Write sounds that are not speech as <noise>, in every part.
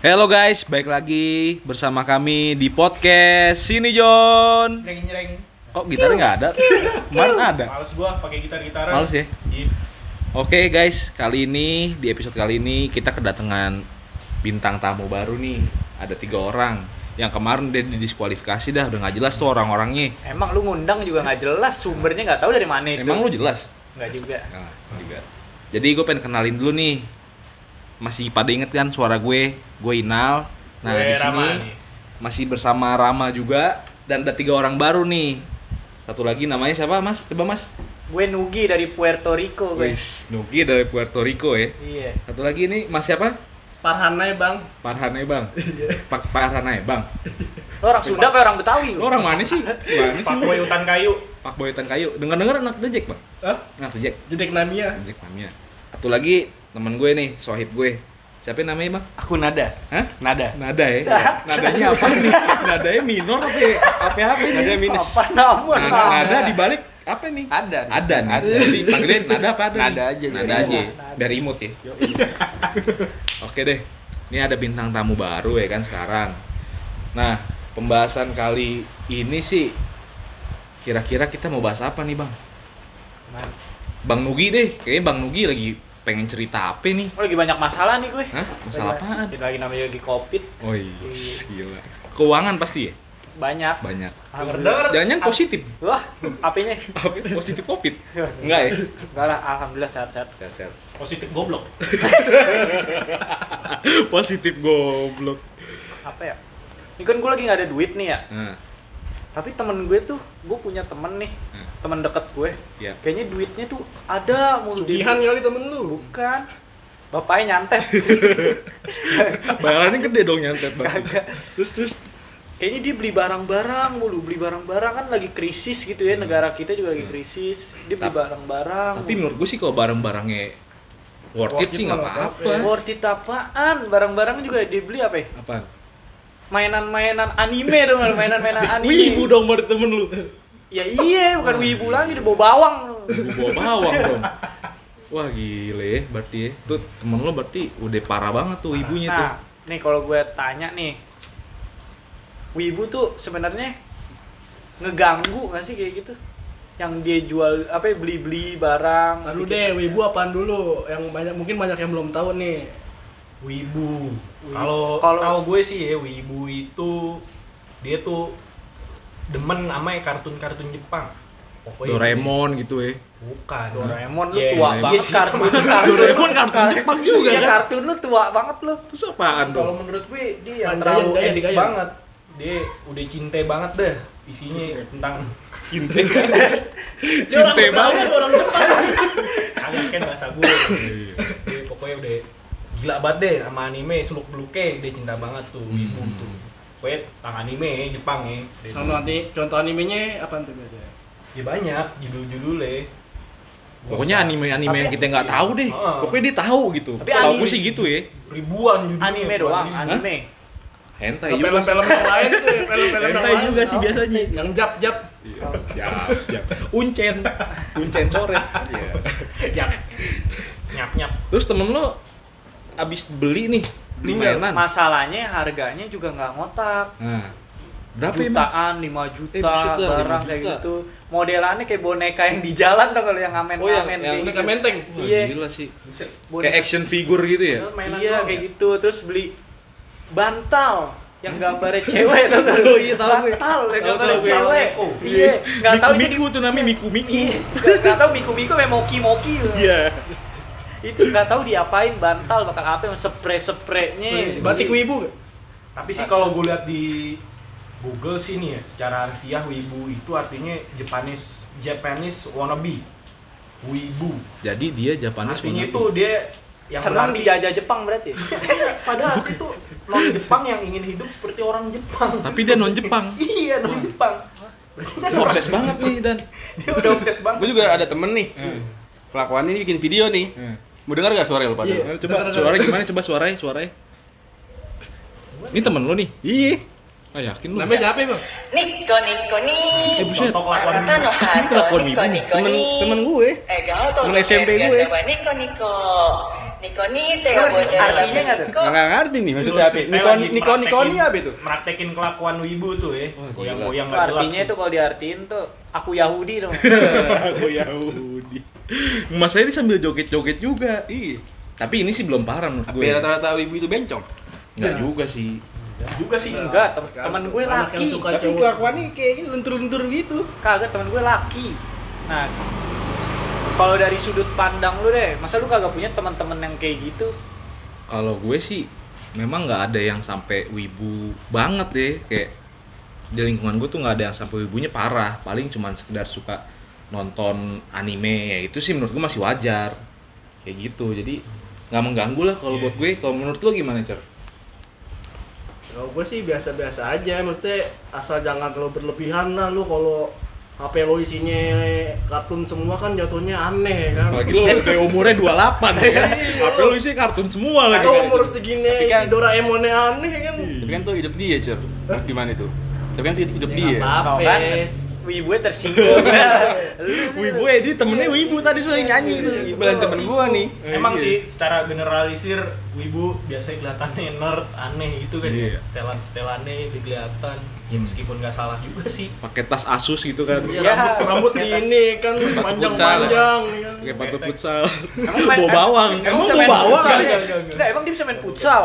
Halo guys, baik lagi bersama kami di podcast Sini John. Nyereng nyereng. Kok gitarnya nggak ada? Kemarin ada. Males gua pakai gitar gitaran. Males ya? Oke guys, kali ini di episode kali ini kita kedatangan bintang tamu baru nih. Ada tiga orang. Yang kemarin dia didiskualifikasi dah, udah nggak jelas tuh orang-orangnya. Emang lu ngundang juga nggak jelas, sumbernya nggak tahu dari mana itu. Emang lu jelas? Nggak juga. Nah, juga. Jadi gue pengen kenalin dulu nih. Masih pada inget kan suara gue? Gue Inal. Nah Gue di sini masih bersama Rama juga dan ada tiga orang baru nih. Satu lagi namanya siapa Mas? Coba Mas. Gue Nugi dari Puerto Rico, gue. Wis, Nugi dari Puerto Rico ya. Iya. Satu lagi ini Mas siapa? Parhanai bang Farhanai Bang. Pak Farhanai Bang. Lo orang Sunda apa orang Betawi? Lo orang mana sih? Mana sih? Pak Boy hutan kayu. Pak Boy Tan Kayu. Dengar-dengar anak Dejek, Bang. Hah? Anak Dejek. Jedek Namia Dejek namanya. Satu lagi teman gue nih, sohib gue. Siapa namanya, Bang? Aku nada. Hah? Nada. Nada ya? Nadanya apa nih? Nadanya minor apa ya? Apa apa nih? Nada minus. Apa nama? Nada, nada dibalik apa nih? Ada. Ada, nada. Jadi panggilin nada apa ada? Nada aja, Nada aja. Biar imut ya. <laughs> Oke deh. Ini ada bintang tamu baru ya kan sekarang. Nah, pembahasan kali ini sih kira-kira kita mau bahas apa nih, Bang? Bang Nugi deh. Kayaknya Bang Nugi lagi pengen cerita apa nih? Oh, lagi banyak masalah nih gue. Hah? Masalah Lagi- apaan? Lagi namanya lagi covid, Oh iya, gila. Keuangan pasti ya? banyak. Banyak. Alhamdulillah. Jangan-jangan positif. Wah, apanya? <laughs> Apa positif covid? Enggak ya? Enggak lah, alhamdulillah sehat-sehat. Sehat-sehat. Positif goblok. <laughs> positif goblok. Apa ya? Ini kan gue lagi nggak ada duit nih ya. Nah, Tapi temen gue tuh, gue punya temen nih, Hmm. Temen deket gue. ya. Kayaknya duitnya tuh ada mulu di Sugihan kali temen lu Bukan. Bapaknya nyantet. <laughs> Bayarannya gede dong nyantet bang. Kagak. Terus terus. Kayaknya dia beli barang-barang mulu, beli barang-barang kan lagi krisis gitu ya, negara kita juga lagi krisis. Dia beli barang-barang. Tapi menurut gue sih kalau barang-barangnya worth it Worth sih it nggak apa-apa. apa-apa. worth it apaan? Barang-barang juga dia beli apa ya? Apaan? Mainan-mainan anime dong, mainan-mainan <laughs> anime. Wibu dong buat temen lu. Ya iya, bukan wibu lagi, dia bawa bawang. Wibu bawa bawang dong. Wah gile berarti ya. Tuh temen lu berarti udah parah banget tuh ibunya tuh. Nah, nih kalau gue tanya nih, wibu tuh sebenarnya ngeganggu nggak sih kayak gitu? Yang dia jual apa ya, beli-beli barang. Lalu bikin- deh, wibu apaan dulu? Yang banyak mungkin banyak yang belum tahu nih Wibu. Kalau Kalau- tahu gue sih ya, Wibu itu dia tuh demen sama kartun-kartun Jepang. Pokoknya Doraemon gitu ya. Bukan. Doraemon lu Yeah, tua Doraemon. banget sih, kartun termasuk kartun Doraemon kartun Jepang juga Iya, kan? kartun lu tua banget lu Terus apaan Kalau dong? menurut gue dia yang terlalu edik banget. Dia udah cinta banget deh isinya tentang <laughs> Cinta. Cinta banget. orang Jepang kagak kan bahasa gue. Iya. Dia pokoknya udah gila banget deh sama anime seluk beluknya dia cinta banget tuh Hmm. tuh. Pokoknya tentang anime Jepang ya. Dia Contoh nanti, contoh animenya apaan tuh biasanya? Ya banyak judul-judulnya. Gua Pokoknya usah- anime-anime yang kita nggak tahu deh. Heeh. Pokoknya dia tahu gitu. Tapi Tahu gue sih gitu ya. ribuan judulnya. anime doang anime Hentai juga. film-film yang lain tuh, ya, film-film yang lain juga sih Oh, biasanya. Yang jap-jap Iya. Siap, siap. <laughs> Uncen. Uncen coret. Iya. Nyap. Nyap nyap. Terus temen lo abis beli nih Meninggal. mainan. masalahnya harganya juga nggak ngotak Nah. Berapa jutaan 5 juta Eh, barang 5 kayak juta. gitu modelannya kayak boneka yang di jalan dong kalau yang ngamen Oh, yang- ngamen yang kayak Boneka gitu. menteng Wah, Iya. gila sih. Buset. Boneka- Kayak action figure gitu ya. Mainan iya kayak ya? gitu terus beli bantal yang gambarnya cewek tuh <laughs> Oh, iya, tahu gue. bantal yang gambarnya cewek Neko. iya nggak tahu Miku jadi Miku tuh namanya Miku Miku. iya nggak nggak tahu miku miku kayak moki moki Iya. Itu nggak tahu diapain bantal bakal apa yang spray spraynya Batik wibu gak? Tapi sih kalau gue lihat di Google sih nih ya, secara harfiah wibu itu artinya Japanese Japanese wannabe. Wibu. Jadi dia Japanese Artinya wannabe. itu dia yang senang berarti- dijajah Jepang berarti <laughs> Padahal itu non Jepang yang ingin hidup seperti orang Jepang. Tapi dia non Jepang. <laughs> iya non Jepang. Berarti kan Dia obses banget nih dan. dia udah obses banget. Gue juga ada temen nih. Kelakuannya ini bikin video nih. Mau dengar gak suara lu pada? Iya. Coba Dengar, suaranya dengar. gimana? Coba suaranya, suaranya. Ini temen lo nih? Iya. Ah yakin lu? Namanya siapa bang? Nico Nico ni. Eh buset. Kelakuan Nico wibu. Nico Temen ni. temen gue. Eh kau tuh Temen SMP gue. Nico Nico. Nikoni teh Lu model artinya nggak tuh? Kok Nggak ngerti nih maksudnya apa? Lagi Nikon Nikon praktekin- apa itu? Praktekin kelakuan wibu tuh ya. Goyang-goyang Itu nggak jelas. artinya itu kalau diartiin tuh aku Yahudi dong. <laughs> Aku Yahudi. Mas saya ini sambil joget-joget juga. Iya. Tapi ini sih belum parah menurut Tapi gue. rata-rata wibu itu bencong. Enggak juga sih. juga sih. Enggak, tem temen gue Anak yang laki. suka Tapi cowok. kelakuannya kayak gini lentur-lentur gitu. Kagak temen gue laki. Nah, kalau dari sudut pandang lu deh, masa lu kagak punya teman-teman yang kayak gitu? Kalau gue sih memang nggak ada yang sampai wibu banget deh kayak di lingkungan gue tuh nggak ada yang sampai wibunya parah paling cuman sekedar suka nonton anime ya itu sih menurut gue masih wajar kayak gitu jadi nggak mengganggu lah kalau Iya. buat gue kalau menurut lo gimana cer Kalau gue sih biasa-biasa aja, maksudnya asal jangan terlalu berlebihan lah lu kalau HP lo isinya kartun semua kan jatuhnya aneh kan. Apalagi lo udah umurnya 28 ya kan HP lo isinya kartun semua lagi Atau umur segini Tapi isi kan- Doraemonnya aneh kan. Tapi kan tuh hidup dia, Cer. Gimana itu? Tapi kan itu hidup Ya, dia. Tau apa-apa. kan? Wibu tersinggung. <laughs> Wibu Edi temennya Wibu tadi soalnya nyanyi tuh Bilang temen gua nih. Emang Iya. sih secara generalisir wibu biasanya kelihatannya nerd, aneh gitu kan. Iya. Setelan-setelannya kelihatan. Ya meskipun nggak salah juga sih. pakai tas Asus gitu kan Ya, Ya. rambut, rambut di ini kan panjang-panjang nih kan. pakai sepatu futsal Emang main- bawa bawang Emang bawa main bawang? Enggak, emang dia bisa main futsal.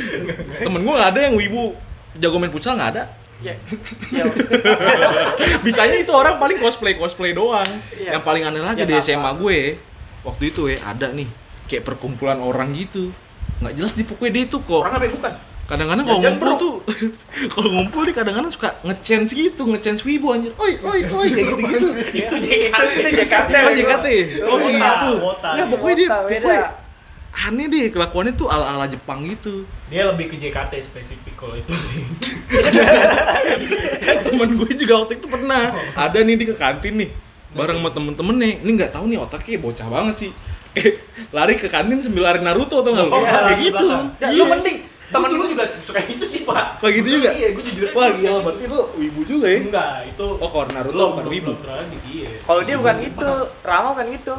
<laughs> temen gue nggak ada yang wibu jago main futsal nggak ada Ya. Ya. bisanya itu orang paling cosplay cosplay doang Iya. yang paling aneh lagi Ya, di nggak SMA apa. gue waktu itu ya ada nih kayak perkumpulan orang gitu nggak jelas di pokoknya dia tuh kok Orang apa bukan? kadang-kadang kalau ngumpul bro. tuh <laughs> kalau ngumpul nih kadang-kadang suka nge-chance gitu nge-chance wibu anjir oi oi oi kayak gitu gitu Itu JKT, itu JKT. oh JKT oh gitu ya pokoknya dia pokoknya aneh deh kelakuannya tuh ala-ala Jepang gitu Dia lebih ke JKT spesifik kalau itu sih. <laughs> temen gue juga waktu itu pernah ada nih di ke kantin nih bareng sama temen-temen nih ini nggak tahu nih otaknya bocah banget sih eh lari ke kantin sambil lari Naruto atau nggak? Oh, kayak lari gitu. Ya, Iya. lu mending Temen lu juga suka itu sih, Pak. kayak gitu juga Iya, gue jujur wah gila berarti lu wibu juga ya Enggak, itu oh kalau Naruto bukan wibu iya. Kalau dia bukan gitu, Rama kan gitu.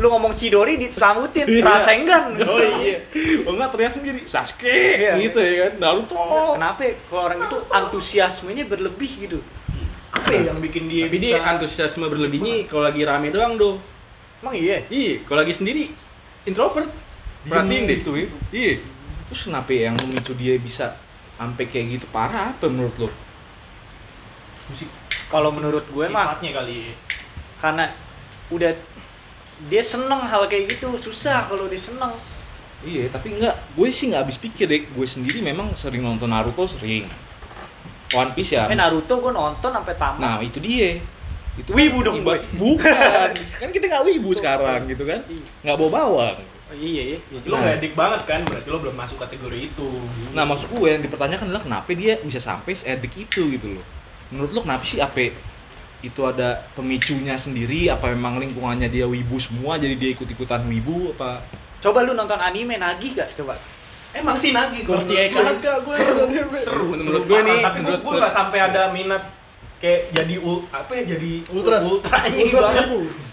Lu ngomong Chidori diselambutin, Iya. Rasengan. oh iya oh enggak teriak sendiri Sasuke Iya. gitu ya kan Naruto Kenapa ya? kalau orang itu antusiasmenya berlebih gitu? Apa ya yang bikin dia Tapi bisa dia antusiasme berlebihnya kalau lagi rame doang, Do. Emang iya? Iya, kalau lagi sendiri introvert. Perhatiin deh. gitu ya Iya. terus kenapa ya yang memicu dia bisa sampai kayak gitu parah apa menurut lo musik Kalau menurut gue mah kali. karena udah dia seneng hal kayak gitu susah kalau dia seneng Iya, tapi enggak, gue sih nggak habis pikir deh. Gue sendiri memang sering nonton Naruto sering. One Piece ya. eh Naruto gue nonton sampai tamat Nah, itu dia. Itu Wibu dong, Boy. Bukan. <laughs> kan kita nggak wibu sekarang gitu kan. Nggak bawa bawang. Oh, iya iya Lo Nah. nggak edik banget kan, berarti lo belum masuk kategori itu. Nah, maksud gue yang dipertanyakan adalah kenapa dia bisa sampai seedik itu gitu loh. Menurut lo kenapa sih apa itu ada pemicunya sendiri apa memang lingkungannya dia wibu semua jadi dia ikut-ikutan wibu apa? Coba lu nonton anime Nagi gak coba? Emang sih nagi kalau Ngerti ya kagak gue. seru. Menurut seru gue parah. nih, tapi gue menurut gue gue- nggak sampai ada minat kayak jadi ul, apa ya jadi Ultras. ultranya Ultras banget.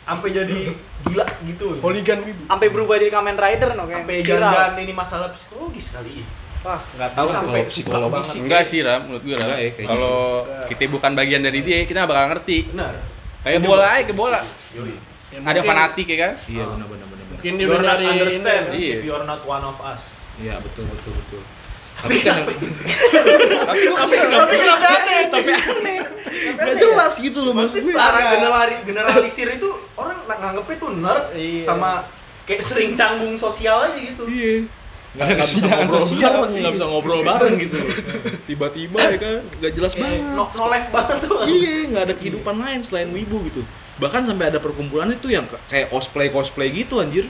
sampai jadi gila gitu. Holigan wibu. sampai berubah jadi Kamen Rider no kayak sampai jangan ini masalah psikologis kali wah nggak tahu Sampai kalau psikologi banget. sih Enggak sih, Ram, menurut gue Ram. Ya, Kalau kita bukan bagian dari dia, kita nggak bakal ngerti. benar Kayak bola aja ke bola. Ya, Ada fanatik ya kan? iya Oh. benar benar. Mungkin dia You udah nyari understand. Iya. if you are not one of us Iya betul betul betul. Tapi kan Tapi tapi kenapa aneh? Tapi aneh. Gak jelas gitu loh maksud gue. Maksudnya secara generali- generalisir itu orang ng- nganggepnya tuh nerd Iya. sama kayak sering canggung sosial aja gitu. Iya. Nggak, nggak bisa ngobrol sosial. bareng, nggak bisa ngobrol bareng gitu. Tiba-tiba ya kan, nggak jelas Kayak banget. no, no life banget tuh. Iya, nggak ada kehidupan lain selain wibu gitu. Bahkan sampai ada perkumpulan itu yang kayak cosplay cosplay gitu anjir.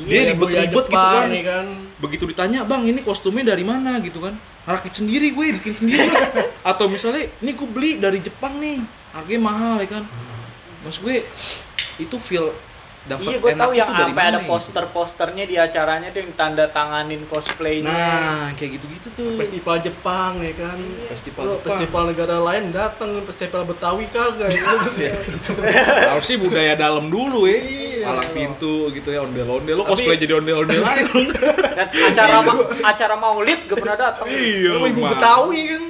Dia Iya, ribet-ribet gitu kan. nih kan. Begitu ditanya, "Bang, ini kostumnya dari mana?" gitu kan. Rakit sendiri gue, bikin sendiri. <laughs> Atau misalnya, "Ini gue beli dari Jepang nih. Harganya mahal ya kan." Mas gue itu feel dapat Iya, gue tahu yang sampai ada mana poster-posternya di acaranya tuh yang tanda tanganin cosplaynya. Nah, kayak gitu-gitu tuh. festival Jepang ya kan Festival Lo Jepang. festival negara lain datang festival Betawi kagak ya. <laughs> Harus sih budaya dalam dulu ya. Iya. Palang pintu gitu ya, ondel-ondel. Lo Tapi- cosplay jadi ondel-ondel. <laughs> Dan acara ma- acara maulid gak pernah datang. iya, Lo ibu. Betawi kan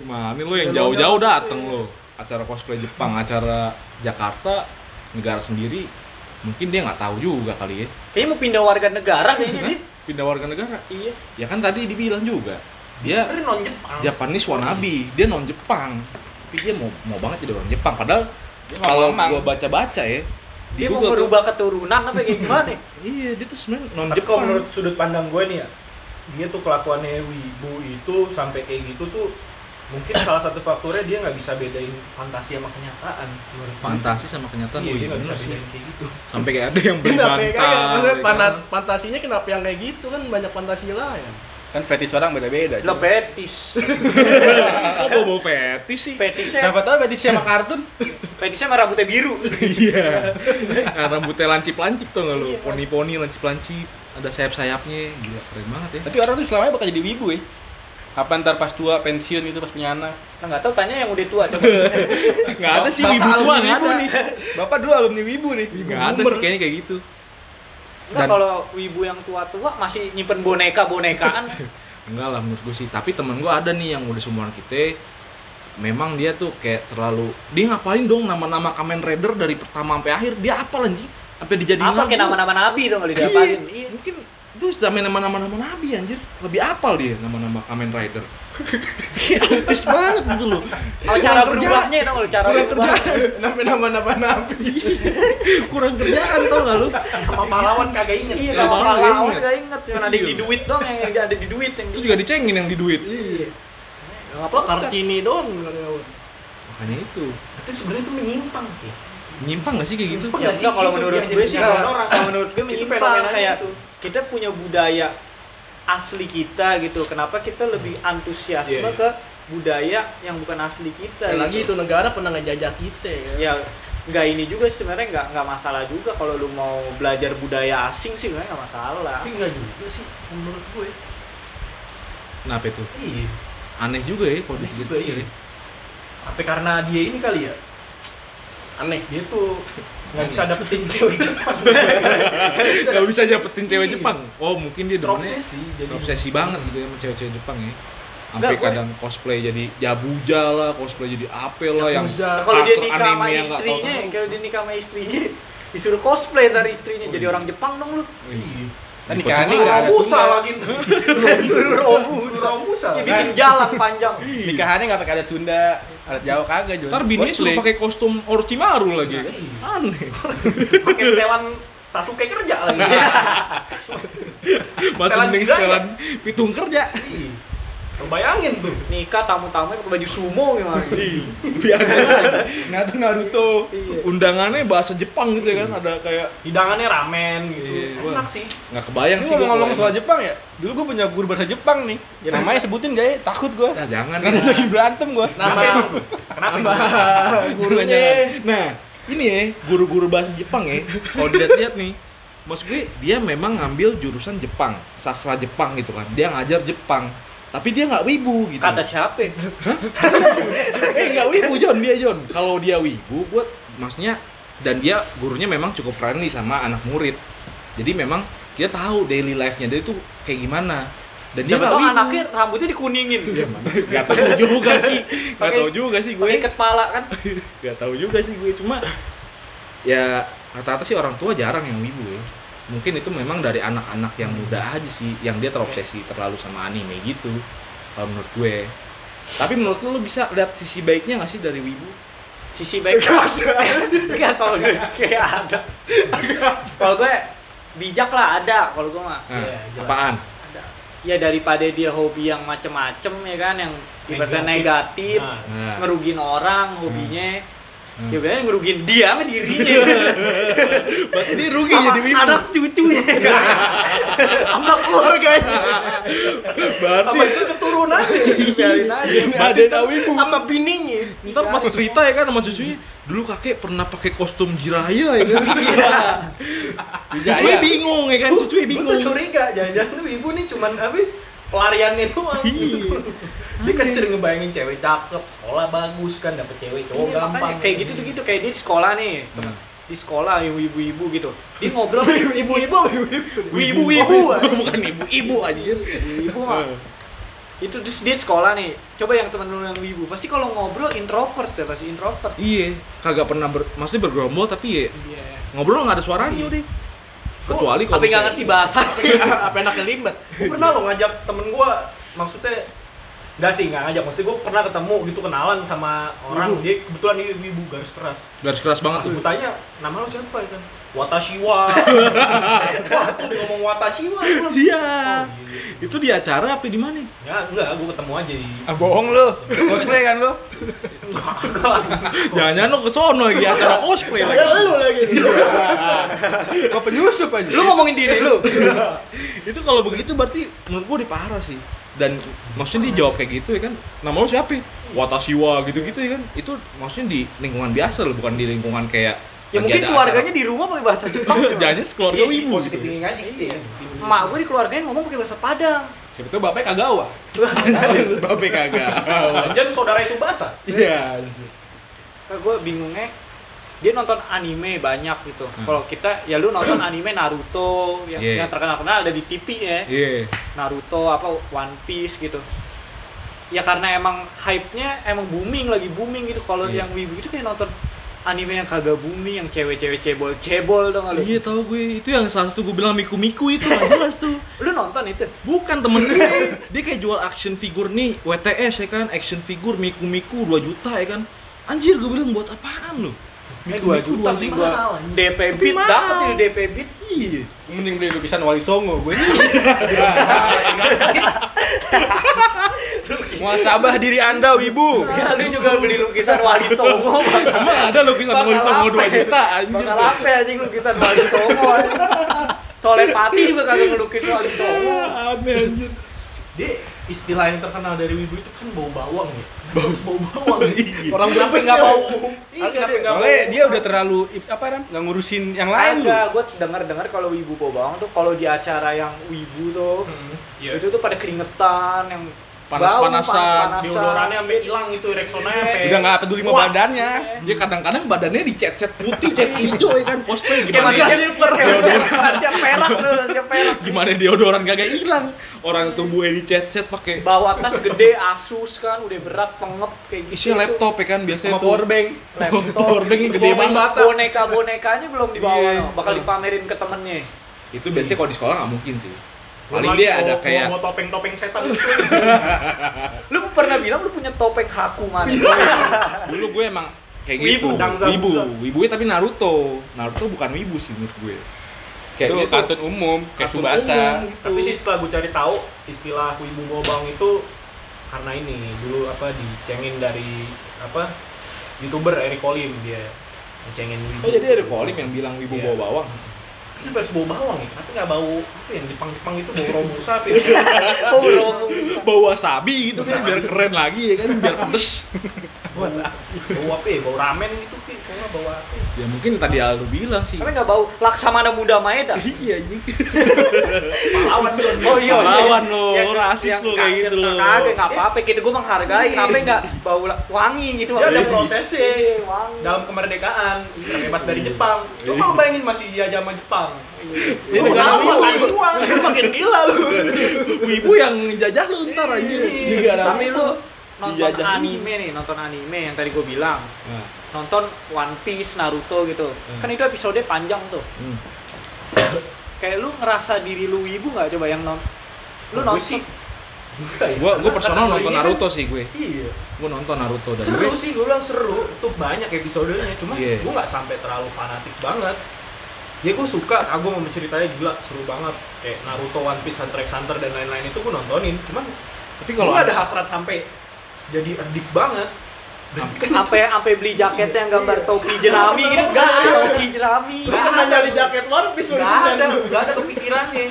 Gimana lo yang jauh-jauh dateng lo. Acara cosplay Jepang, acara Jakarta, negara sendiri. Mungkin dia nggak tahu juga kali ya. Kayaknya mau pindah warga negara kayaknya dia. Pindah warga negara. Iya. Ya kan tadi dibilang juga. Dia Sebenarnya non Jepang. Japanese wannabe, dia non Jepang. Tapi dia mau mau banget jadi orang Jepang. Padahal Dia kalau gua baca-baca ya, di Dia mau Google tuh- keturunan apa kayak gimana? <laughs> Iya, dia tuh sebenarnya non Tapi kalau Jepang. menurut sudut pandang gue nih ya, dia tuh kelakuannya wibu itu sampai kayak gitu tuh mungkin salah satu faktornya dia nggak bisa bedain fantasi sama kenyataan. fantasi sama kenyataan Iya, dia nggak bisa bedain kayak gitu. Sampai kayak ada yang <laughs> beli ya kagak maksudnya ya pana- kan. fantasinya kenapa yang kayak gitu kan banyak fantasi lain Kan fetish orang beda-beda. Cuy. betis. <laughs> Kok bawa bawa fetis sih? Fetisnya Siapa tahu fetish sama kartun? fetisnya sama rambutnya biru. Iya. Nah, rambutnya lancip-lancip tuh nggak lu? Iya. Poni-poni lancip-lancip, ada sayap-sayapnya. Gila, keren banget ya. Tapi orang tuh selamanya bakal jadi wibu ya. Apa ntar pas tua pensiun itu pas punya anak? Nah, nggak tahu tanya yang udah tua coba. <laughs> Nggak ada sih wibu tua wibu ada. nih. Bapak dua alumni wibu nih. Nggak ada sih kayaknya kayak gitu. Dan- kalau wibu yang tua-tua masih nyimpen boneka-bonekaan. <laughs> Enggak lah menurut gue sih. Tapi temen gue ada nih yang udah seumuran kita. Memang dia tuh kayak terlalu dia ngapain dong nama-nama Kamen Rider dari pertama sampai akhir dia apa anjing? Sampai dijadiin apa kayak nama-nama nabi dong kalau diapalin. Iya. Mungkin itu sama nama-nama nama nabi anjir. Lebih apal dia nama-nama Kamen Rider. <laughs> Autis banget gitu loh. Oh, cara berubahnya dong kalau cara berubah. kenapa nama nama nabi <laughs> Kurang kerjaan tau gak lu? Sama pahlawan kagak inget. Iya, Nama nama nggak pahlawan inget. gak inget. Cuma ada di duit dong yang ada di duit yang Itu juga dicengin yang di duit. iya apa kartini doang karyawan Makanya itu. Itu sebenarnya itu menyimpang. Ya. Nyimpang gak sih kayak gitu? Ya sih kalau menurut gue sih kalau orang. kalau menurut gue Itu menyimpang kayak itu. Kita punya budaya asli kita gitu. Kenapa kita lebih antusiasme Iya, iya. ke budaya yang bukan asli kita Ya, lagi itu gitu. negara pernah ngejajah kita kan. Ya nggak ini juga sih, sebenarnya nggak nggak masalah juga kalau lu mau belajar budaya asing sih sebenarnya nggak masalah. Tapi enggak juga sih menurut gue. Kenapa itu? Iya. Aneh juga ya kalau gitu. juga, iya. Apa karena dia ini kali ya? Aneh. Dia tuh nggak bisa dapetin cewek Jepang. <laughs> Gak bisa dapetin cewek Jepang. Oh mungkin dia demennya Terobsesi jadi obsesi banget gitu ya sama cewek-cewek Jepang ya. Sampai kadang cosplay jadi Yabuja lah, cosplay jadi Apel lah yang kalau dia nikah sama nggak istrinya, kalau dia nikah sama istrinya disuruh cosplay dari istrinya. Jadi orang Jepang dong lu. Iya. Kan nikahannya nggak ada Sunda. lagi tuh. Romusa. Romusa. Ya, bikin jalan panjang. Nikahannya nggak pakai adat Sunda, adat Jawa kagak Jon. Ntar bininya Cosplay. suruh pakai kostum Orochimaru lagi. Kan? iya. Aneh. Pakai setelan Sasuke kerja lagi. <laughs> Masih Setelan mending Jiraiya. setelan pitung kerja. Iya. Bayangin tuh. Nikah tamu-tamunya pakai baju sumo gimana? <laughs> Biar Naruto Naruto. Iya. undangannya bahasa Jepang gitu ya kan ada kayak Hidangannya ramen gitu. Iya, Enak sih. nggak kebayang Ini sih ngomong-ngomong kalau soal. Jepang ya, dulu gue punya guru bahasa Jepang nih. Ya, Namanya sebutin gak ya? Takut gue. Nah, jangan Karena ya. lagi berantem gue. nama Kenapa? nama <laughs> gurunya Nah, ini ya, guru-guru bahasa Jepang ya, kalau dilihat-lihat nih, maksud gue dia memang ngambil jurusan Jepang, sastra Jepang gitu kan. Dia ngajar Jepang, tapi dia nggak wibu gitu. Kata siapa? <laughs> eh nggak wibu John dia John. Kalau dia wibu, buat maksudnya dan dia gurunya memang cukup friendly sama anak murid. Jadi memang dia tahu daily life-nya dia itu kayak gimana. Dan dia Siapa nggak tahu anaknya rambutnya dikuningin. Gak tahu juga sih, <laughs> gak tahu juga sih gue. Kepala kan. <laughs> Gak tahu juga sih gue cuma ya rata-rata sih orang tua jarang yang wibu ya. Mungkin itu memang dari anak-anak yang muda aja sih yang dia terobsesi terlalu sama anime gitu. Kalau menurut gue. Tapi menurut lu, lu bisa lihat sisi baiknya gak sih dari wibu? Sisi baik <laughs> Enggak kalau gue kayak ada. Kalau gue bijak lah ada kalau gue mah. Jelas. apaan? Ada. Ya daripada dia hobi yang macem-macem ya kan yang ibaratnya negatif, Nah, Nah, ngerugin orang hobinya Hmm. Ya biasanya ngerugiin dia sama dirinya. Berarti dia rugi Sama jadi wibu. anak cucunya. sama keluarganya Berarti Apa itu keturunan? Biarin aja. ada tahu wibu. sama bininya Ntar pas cerita ya kan sama cucunya, dulu kakek pernah pakai kostum jiraya ya kan. Cucunya bingung ya kan, cucunya Gue bingung. tuh curiga, jangan-jangan ibu nih cuman apa? Pelariannya doang. Iya. Dia kan sering ngebayangin cewek cakep, sekolah bagus kan, dapet cewek cowok Iya, gampang. makanya kayak gitu tuh gitu kayak dia di sekolah nih. Hmm. Di sekolah ibu-ibu gitu. Dia <laughs> ngobrol ibu-ibu ibu-ibu ibu-ibu. <laughs> Bukan ibu-ibu anjir. Ibu mah itu terus dia sekolah nih coba yang temen lu yang ibu pasti kalau ngobrol introvert ya pasti introvert Iya, kagak pernah ber, maksudnya bergerombol tapi ya iya ngobrol nggak ada suaranya udah. Kecuali kalau tapi nggak ngerti bahasa? <laughs> Apa enaknya limbat Gue pernah lo ngajak temen gue, maksudnya Enggak sih, nggak ngajak. Maksudnya gue pernah ketemu gitu, kenalan sama orang. Ibu. Dia kebetulan dia ibu garis keras. garis keras Pas banget. gue tanya, nama lo siapa ya kan? Watashiwa. <laughs> Wah, tuh dia ngomong Watashiwa. Iya. Oh, iya. Itu di acara apa di mana? Ya, enggak, gue ketemu aja di... Ah bohong lu. Cosplay kan lu? Enggak. Jangan-jangan lo ke sono lagi acara cosplay lagi. ya lu lagi <laughs> Kok penyusup aja? lu ngomongin diri lu itu kalau begitu berarti menurut gua di parah sih. Dan maksudnya dia jawab kayak gitu ya kan. Nama lo siapa? Watashiwa gitu-gitu ya kan. Itu maksudnya di lingkungan biasa loh, bukan di lingkungan kayak ya mungkin keluarganya di rumah pakai bahasa Jepang <laughs> acara. Jangan sekeluarga Iya wibu. positif gitu. aja gitu ya. emak gue di keluarganya ngomong pakai bahasa Padang Siapa tuh bapaknya Kagawa. Bape kagak. Jangan <laughs> saudara Subasa. Iya. gue bingungnya dia nonton anime banyak gitu Hmm. kalau kita ya lu nonton anime Naruto yang, Iya. yang terkenal kenal ada di TV ya Iya. Naruto apa One Piece gitu ya karena emang hype-nya emang booming lagi booming gitu kalau Iya. yang wibu itu kayak nonton anime yang kagak booming yang cewek-cewek cebol-cebol dong lu Iya tahu gue itu yang salah satu gue bilang miku miku itu jelas tuh. <laughs> lu nonton itu Bukan temen gue, dia kayak jual action figure nih, WTS ya kan, action figure miku miku 2 juta ya kan. Anjir gue bilang buat apaan lu? 2 juta nih gua DP Tapi dapat ini DP beat Iya. Mending beli lukisan Wali Songo gue. <laughs> Muasabah diri Anda, Wibu. ya lu juga beli lukisan Wali Songo Emang ada lukisan Wali Songo 2 apa ya? juta anjir. bakal apa ya, anjing lukisan Wali Songo. Solepati juga kagak ngelukis Wali Songo Aneh anjir. Dia istilah yang terkenal dari wibu itu kan bau bawang ya. Bau bau bawang. <laughs> orang Kenapa berapa nggak bau? Iya, kenapa dia. nggak Soalnya bau? dia udah terlalu apa ram? Nggak ngurusin yang lain lu. Ada, gue dengar-dengar kalau wibu bawa bawang tuh kalau di acara yang wibu tuh Hmm, Iya. itu tuh pada keringetan yang Panas-panasan. Deodorannya sampai hilang itu Rexona sampai Udah nggak peduli sama badannya. Dia kadang-kadang badannya dicet-cet putih, cet hijau ya kan cosplay gimana? dia- silver, siap perak tuh, siap perak. Gimana deodoran kagak hilang? Orang tubuhnya dicet-cet pakai Bawa tas gede Asus kan, udah berat pengep kayak gitu. isinya laptop ya kan biasanya Sama tuh. powerbank. laptop, Powerbank isi gede boneka- banget. Boneka-bonekanya belum dibawa, Iya. bakal dipamerin ke temennya. Itu biasanya kalau di sekolah nggak mungkin sih. Paling dia ada kayak bawa topeng-topeng setan itu. <laughs> Lu pernah bilang lu punya topeng haku man. <laughs> dulu gue emang kayak Wibu. gitu. Dangza wibu, Buza. wibu tapi Naruto. Naruto bukan wibu sih menurut gue. Kayak Itu gitu. kartun umum, kayak Kartun Subasa. umum gitu. Tapi sih setelah gue cari tahu istilah wibu bawang itu karena ini dulu apa dicengin dari apa youtuber Eric Olim dia ngecengin wibu. Oh jadi ada kolim yang bilang wibu Iya. bawa bawang. Ini harus bau bawang ya, kenapa nggak bau apa yang Jepang-Jepang itu bau robusta apa ya? <laughs> Oh, belum. Bau wasabi gitu kan biar keren lagi ya kan biar pedes. bau bau apa ya? Bau ramen gitu kok nggak bau apa? Ya? Ya mungkin tadi Aldo bilang sih. Tapi nggak bau Laksamana Muda Maeda. <laughs> Iya anjing. Pahlawan tuh. <laughs> Oh iya, Pahlawan iya. lo, Yang- rasis yang lo kayak gitu lo. Kagak, nggak apa-apa. Kita gue menghargai. Kenapa nggak bau wangi gitu? Dia ada Iya, prosesnya wangi. dalam kemerdekaan terbebas dari Jepang. Coba lu bayangin masih dijajah sama Jepang. Ini Lu negara wibu. uang. Lu makin gila lu Wibu yang jajah lu ntar. Negara Tapi wibu. Nonton Dijajah anime nih, nonton anime yang tadi gue bilang. Nah, Nonton One Piece, Naruto gitu. Hmm. Kan itu episode panjang tuh. hmm. Kayak lu ngerasa diri lu ibu nggak coba yang non lu Gue nonton sih Enggak ya, karena personal nonton kategorinya Naruto kan- sih gue. Iya. Gua nonton Naruto dan Seru gue sih, gue bilang seru. Itu banyak episodenya. Cuma Iya. gue nggak sampai terlalu fanatik banget. Ya gue suka, aku mau ceritanya gila, seru banget. Kayak Naruto, One Piece, Hunter x Hunter dan lain-lain itu gue nontonin. Cuman tapi kalau kalau ada hasrat sampai jadi addik banget. Sampai sampai beli jaketnya yang gambar topi jerami gitu. Enggak ada topi jerami. Lu pernah nyari jaket One Piece lu Enggak sini, ada, enggak ada kepikirannya.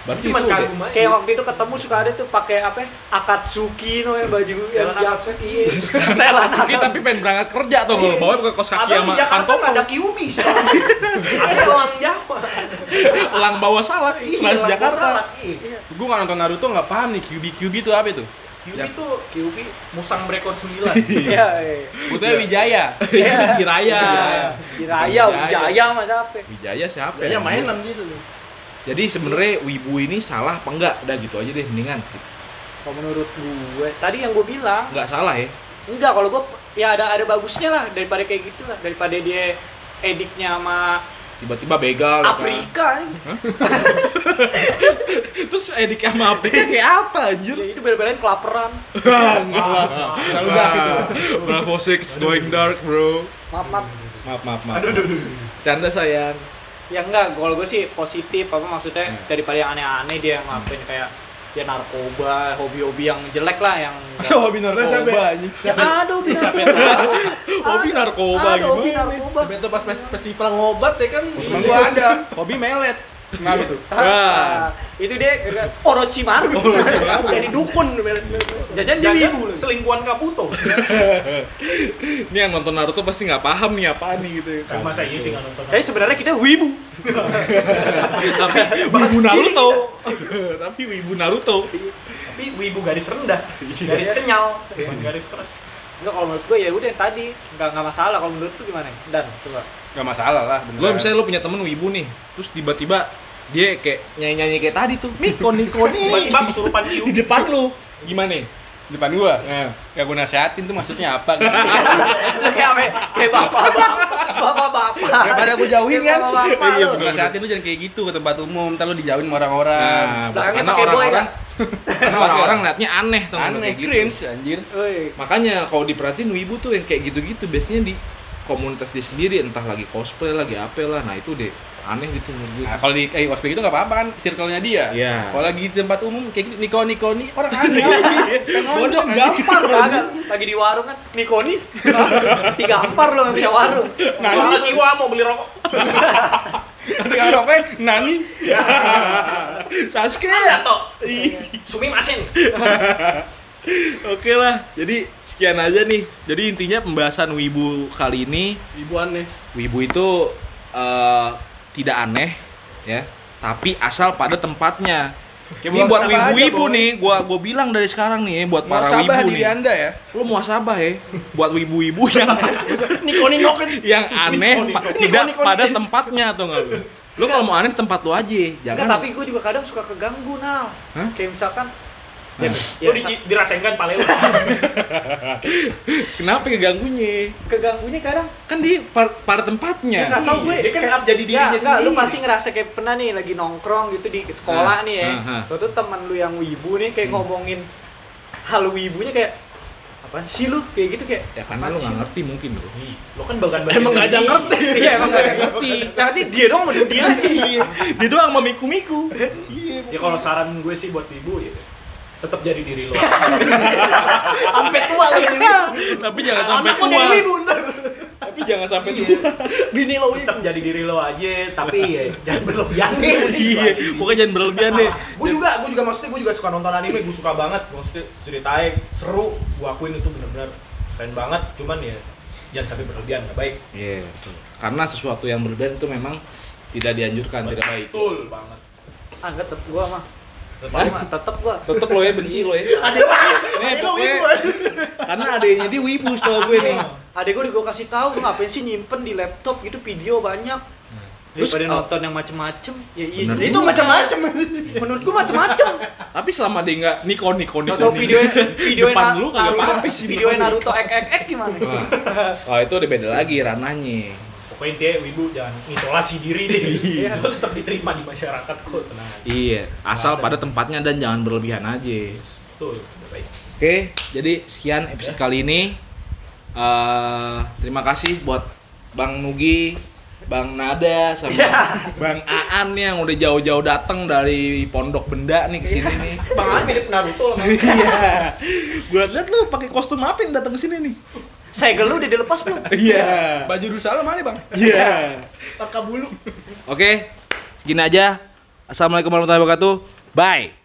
Berarti Cuma itu udah- kagum aja. Kayak waktu itu ketemu suka ada tuh pakai apa? ya, Akatsuki no yang baju yang jaket. Iya. Setelan Tapi tapi pengen berangkat kerja tuh kalau bawa pakai kaos kaki sama kantong nggak ada QB Ada elang Jawa. elang bawa salak Iya, elang Jakarta. iya. Nggak nonton Naruto nggak paham nih QB QB itu apa itu? QB tuh QB Musang Breakout <laughs> 9. Iya, iya. Butuhnya Wijaya. <laughs> Hiraya. Diraya, Wijaya mas apa? Wijaya siapa? Kayaknya ya? mainan gitu. Jadi sebenarnya wibu ini salah apa enggak? Udah gitu aja deh mendingan. Kalau menurut gue, tadi yang gue bilang, Enggak salah ya. enggak kalau gue ya ada ada bagusnya lah daripada kayak gitu lah daripada dia ediknya sama Tiba-tiba begal ya kan. <laughs> <laughs> Terus edik sama Afrika kayak apa anjir? Ya itu bener-bener kelaparan. Selalu dark itu. Bravo Six going dark, bro. Maaf, maaf. Maaf, maaf, maaf. Aduh, aduh, aduh. Canda sayang. Ya enggak, kalau gue sih positif apa maksudnya Hmm. daripada yang aneh-aneh dia ngelakuin kayak ya narkoba, hobi-hobi yang jelek lah yang <laughs> hobi narkoba anjing. ya ada hobi Siapa narkoba. Hobi narkoba ada hobi gimana? narkoba. Sampai itu pas pas pas di perang obat ya kan. Gua ada hobi melet. Kenapa tuh? Ah, itu dia gara- Orochimaru. <laughs> Jadi dukun. Jajan dia wibu. selingkuhan Kabuto. <laughs> Ini yang nonton Naruto pasti nggak paham nih apaan nih gitu. Masa iya sih nggak nonton? Tapi sebenarnya kita wibu. <laughs> Tapi wibu Naruto. Tapi wibu Naruto. Tapi wibu garis rendah, garis kenyal, bukan garis keras. Enggak kalau menurut gue ya udah yang tadi enggak enggak masalah kalau menurut lu gimana? Dan coba. Gak masalah lah. Lo beneran. misalnya lo punya temen wibu nih, terus tiba-tiba dia kayak nyanyi-nyanyi kayak tadi tuh, Miko Niko nih. Tiba-tiba kesurupan di <laughs> depan lu. Gimana? depan gua. Nah, Ya gua nasihatin tuh maksudnya apa gitu. <laughs> kayak apa? Kayak bapak-bapak. Bapak-bapak. Daripada gua jauhin kan. Iya, gua nasihatin lu jangan kayak gitu ke tempat umum, ntar lu dijauhin sama orang-orang. nah karena orang-orang karena orang-orang liatnya aneh tuh Aneh, cringe anjir. Woi. Makanya kalau diperhatiin wibu tuh yang kayak gitu-gitu biasanya di komunitas dia sendiri entah lagi cosplay lagi apa lah nah itu deh aneh gitu menurut gue. Nah, kalau di kayak ospek itu nggak apa-apa kan, circle-nya dia. Iya. Kalau lagi di tempat umum kayak gitu, Niko Niko nih orang aneh. Kan Bodoh. Gampar kagak. Lagi di warung kan, Nikoni. Digampar lo yang punya warung. Nah, lu wa mau beli rokok. <laughs> Nanti kalau apa? Nani. Sasuke Atau Sumi Masin. Oke lah, jadi sekian aja nih. Jadi intinya pembahasan wibu kali ini, Ibu aneh. wibu itu eh, tidak aneh, ya, tapi asal pada tempatnya. Ya, Ini buat wibu-wibu nih, gua gua bilang dari sekarang nih, buat para wibu diri nih. Anda ya. Muasabah ya, buat wibu-wibu <laughs> yang Niko Niko kan. yang aneh pa- tidak pada tempatnya atau enggak lu? Lu kalau mau aneh tempat lu aja, Enggak, jangan. tapi gue juga kadang suka keganggu nah. Hah? Kayak misalkan Nah, Lu di, dirasain pale lu. kenapa keganggunya? keganggunya kadang Kan di par- pada tempatnya. Nggak tahu gue. Dia kan kayak- jadi dirinya Ya, nggak, Lu sendiri. pasti ngerasa kayak pernah nih lagi nongkrong gitu di sekolah Nah, nih ya. nah, nah. Tuh tuh teman lu yang wibu nih kayak Hmm. ngomongin hal wibunya kayak apaan sih lu kayak gitu kayak Ya karena lu sih nggak lu? ngerti mungkin. Ih, Lo kan bahkan Emang nggak ada ngerti. <laughs> Iya emang gak ada ngerti. Nanti dia dong mau dia. Iya. Dia doang mau miku-miku. Ya kalau saran gue sih buat ibu ya tetap jadi diri lo. Sampai tua lagi jadi wibu. Tapi jangan sampai tua. jadi wibu ntar. Tapi jangan sampai Iya. tua. Bini lo wibu. tetap jadi diri lo aja, tapi ya <laughs> jangan berlebihan deh. Iya, pokoknya jangan berlebihan deh. gue juga, gue juga maksudnya gue juga suka nonton anime, gue suka banget. Maksudnya ceritanya seru, gue akuin itu benar-benar keren banget. Cuman ya jangan sampai berlebihan, nggak baik. Iya, betul. Karena sesuatu yang berlebihan itu memang tidak dianjurkan, tidak baik. Betul banget. Ah enggak tetep gua mah. Tetap Gua mah tetep gua. Tetep lo ya benci lo ya. Ada Nih, Ada lo wibu. Karena adanya dia wibu setahu gue nih. <laughs> Adek gua gue kasih tahu lu ngapain sih nyimpen di laptop gitu video banyak. Terus, Daripada oh. nonton yang macem-macem, ya iya. Bener. juga. Itu macam-macam. <laughs> Menurut gua macem-macem. Tapi selama dia nggak nikon nikon nikon. Atau video video depan lu kagak apa-apa sih. video Naruto ek ek ek gimana? Wah, Wah, itu udah beda lagi ranahnya. Pokoknya intinya wibu jangan isolasi diri deh. <laughs> Iya. lo tetap diterima di masyarakat kok, tenang aja. Iya, asal Ada. pada tempatnya dan jangan berlebihan aja. Betul, baik. Oke, jadi sekian episode kali ini. Eh, terima kasih buat Bang Nugi Bang Nada sama Bang Aan nih yang udah jauh-jauh datang dari Pondok Benda nih ke sini nih. Bang An mirip Naruto lah. Iya. Gua liat lu pakai kostum apa yang datang ke sini nih? Segel lu udah dilepas belum? <laughs> Iya. Baju Rusala mana bang? Iya. Pakai bulu. Oke, segini aja. Assalamualaikum warahmatullahi wabarakatuh. Bye.